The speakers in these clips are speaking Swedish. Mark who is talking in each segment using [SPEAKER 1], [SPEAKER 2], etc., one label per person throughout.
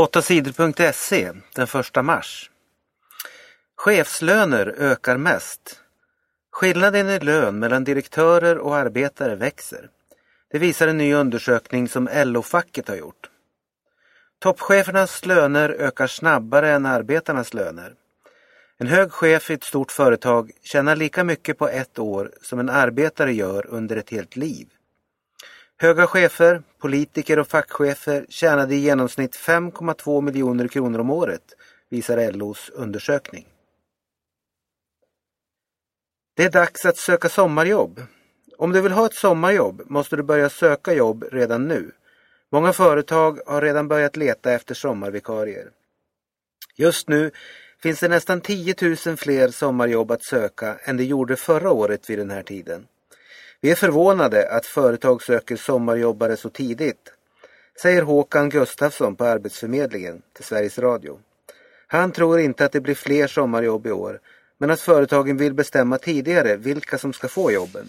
[SPEAKER 1] 8sidor.se den 1 mars. Chefslöner ökar mest. Skillnaden i lön mellan direktörer och arbetare växer. Det visar en ny undersökning som LO-facket har gjort. Toppchefernas löner ökar snabbare än arbetarnas löner. En hög chef i ett stort företag tjänar lika mycket på ett år som en arbetare gör under ett helt liv. Höga chefer, politiker och fackchefer tjänade i genomsnitt 5,2 miljoner kronor om året, visar LOs undersökning. Det är dags att söka sommarjobb. Om du vill ha ett sommarjobb måste du börja söka jobb redan nu. Många företag har redan börjat leta efter sommarvikarier. Just nu finns det nästan 10 000 fler sommarjobb att söka än det gjorde förra året vid den här tiden. Vi är förvånade att företag söker sommarjobbare så tidigt, säger Håkan Gustafsson på Arbetsförmedlingen till Sveriges Radio. Han tror inte att det blir fler sommarjobb i år, men att företagen vill bestämma tidigare vilka som ska få jobben.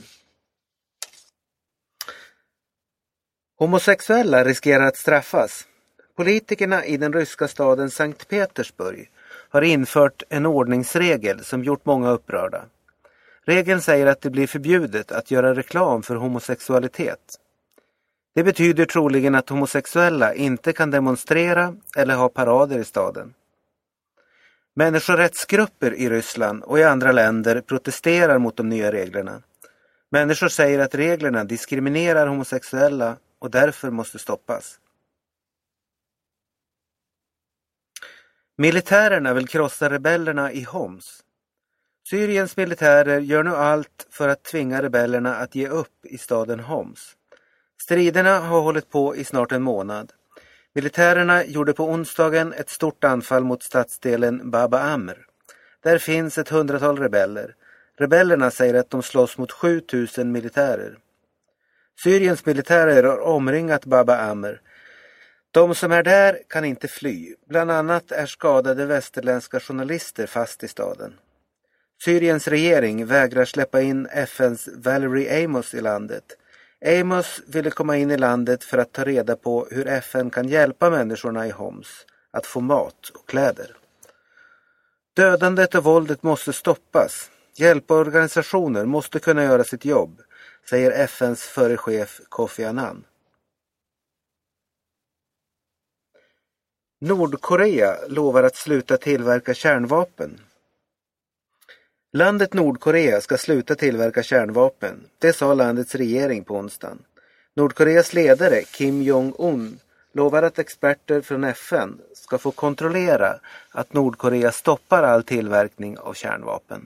[SPEAKER 1] Homosexuella riskerar att straffas. Politikerna i den ryska staden Sankt Petersburg har infört en ordningsregel som gjort många upprörda. Regeln säger att det blir förbjudet att göra reklam för homosexualitet. Det betyder troligen att homosexuella inte kan demonstrera eller ha parader i staden. Människorättsgrupper i Ryssland och i andra länder protesterar mot de nya reglerna. Människor säger att reglerna diskriminerar homosexuella och därför måste stoppas. Militärerna vill krossa rebellerna i Homs. Syriens militärer gör nu allt för att tvinga rebellerna att ge upp i staden Homs. Striderna har hållit på i snart en månad. Militärerna gjorde på onsdagen ett stort anfall mot stadsdelen Baba Amr. Där finns ett hundratal rebeller. Rebellerna säger att de slåss mot 7000 militärer. Syriens militärer har omringat Baba Amr. De som är där kan inte fly. Bland annat är skadade västerländska journalister fast i staden. Syriens regering vägrar släppa in FNs Valerie Amos i landet. Amos ville komma in i landet för att ta reda på hur FN kan hjälpa människorna i Homs att få mat och kläder. Dödandet och våldet måste stoppas. Hjälporganisationer måste kunna göra sitt jobb, säger FNs förre chef Kofi Annan. Nordkorea lovar att sluta tillverka kärnvapen. Landet Nordkorea ska sluta tillverka kärnvapen. Det sa landets regering på onsdagen. Nordkoreas ledare Kim Jong-Un lovar att experter från FN ska få kontrollera att Nordkorea stoppar all tillverkning av kärnvapen.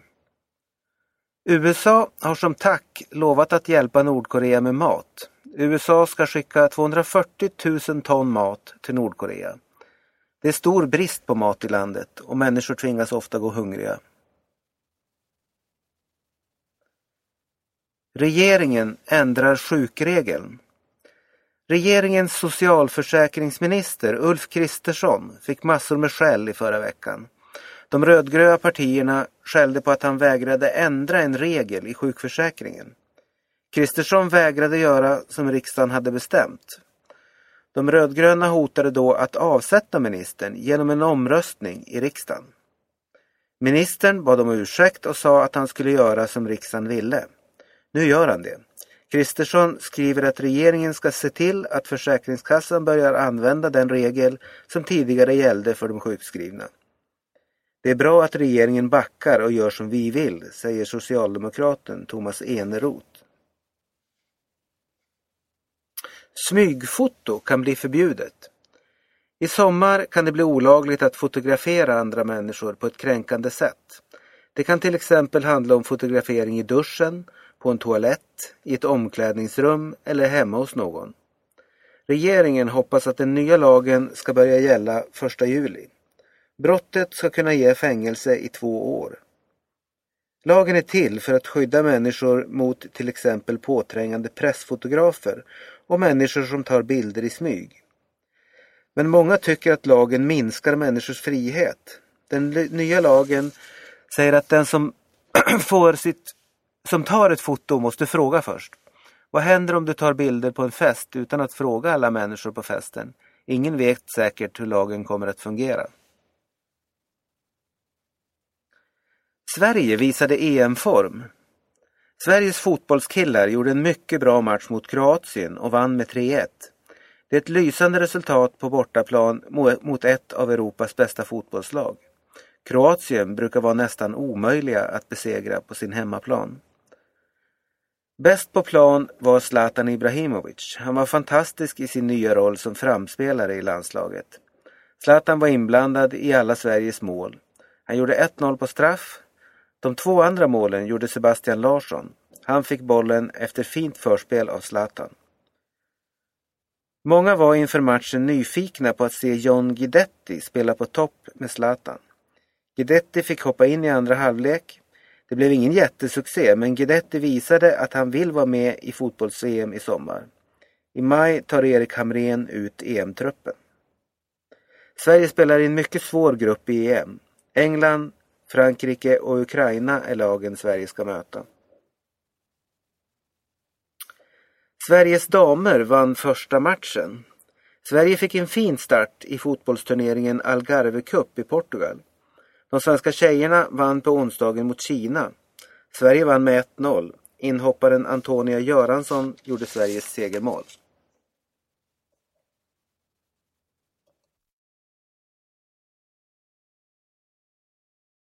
[SPEAKER 1] USA har som tack lovat att hjälpa Nordkorea med mat. USA ska skicka 240 000 ton mat till Nordkorea. Det är stor brist på mat i landet och människor tvingas ofta gå hungriga. Regeringen ändrar sjukregeln. Regeringens socialförsäkringsminister Ulf Kristersson fick massor med skäll i förra veckan. De rödgröna partierna skällde på att han vägrade ändra en regel i sjukförsäkringen. Kristersson vägrade göra som riksdagen hade bestämt. De rödgröna hotade då att avsätta ministern genom en omröstning i riksdagen. Ministern bad om ursäkt och sa att han skulle göra som riksdagen ville. Nu gör han det. Kristersson skriver att regeringen ska se till att Försäkringskassan börjar använda den regel som tidigare gällde för de sjukskrivna. Det är bra att regeringen backar och gör som vi vill, säger socialdemokraten Thomas Eneroth. Smygfoto kan bli förbjudet. I sommar kan det bli olagligt att fotografera andra människor på ett kränkande sätt. Det kan till exempel handla om fotografering i duschen, på en toalett, i ett omklädningsrum eller hemma hos någon. Regeringen hoppas att den nya lagen ska börja gälla 1 juli. Brottet ska kunna ge fängelse i två år. Lagen är till för att skydda människor mot till exempel påträngande pressfotografer och människor som tar bilder i smyg. Men många tycker att lagen minskar människors frihet. Den nya lagen säger att den som får sitt som tar ett foto måste fråga först. Vad händer om du tar bilder på en fest utan att fråga alla människor på festen? Ingen vet säkert hur lagen kommer att fungera. Sverige visade EM-form. Sveriges fotbollskillar gjorde en mycket bra match mot Kroatien och vann med 3-1. Det är ett lysande resultat på bortaplan mot ett av Europas bästa fotbollslag. Kroatien brukar vara nästan omöjliga att besegra på sin hemmaplan. Bäst på plan var Zlatan Ibrahimovic. Han var fantastisk i sin nya roll som framspelare i landslaget. Zlatan var inblandad i alla Sveriges mål. Han gjorde 1-0 på straff. De två andra målen gjorde Sebastian Larsson. Han fick bollen efter fint förspel av Zlatan. Många var inför matchen nyfikna på att se John Guidetti spela på topp med Zlatan. Guidetti fick hoppa in i andra halvlek. Det blev ingen jättesuccé men Guidetti visade att han vill vara med i fotbolls-EM i sommar. I maj tar Erik Hamrén ut EM-truppen. Sverige spelar i en mycket svår grupp i EM. England, Frankrike och Ukraina är lagen Sverige ska möta. Sveriges damer vann första matchen. Sverige fick en fin start i fotbollsturneringen Algarve Cup i Portugal. De svenska tjejerna vann på onsdagen mot Kina. Sverige vann med 1-0. Inhopparen Antonia Göransson gjorde Sveriges segermål.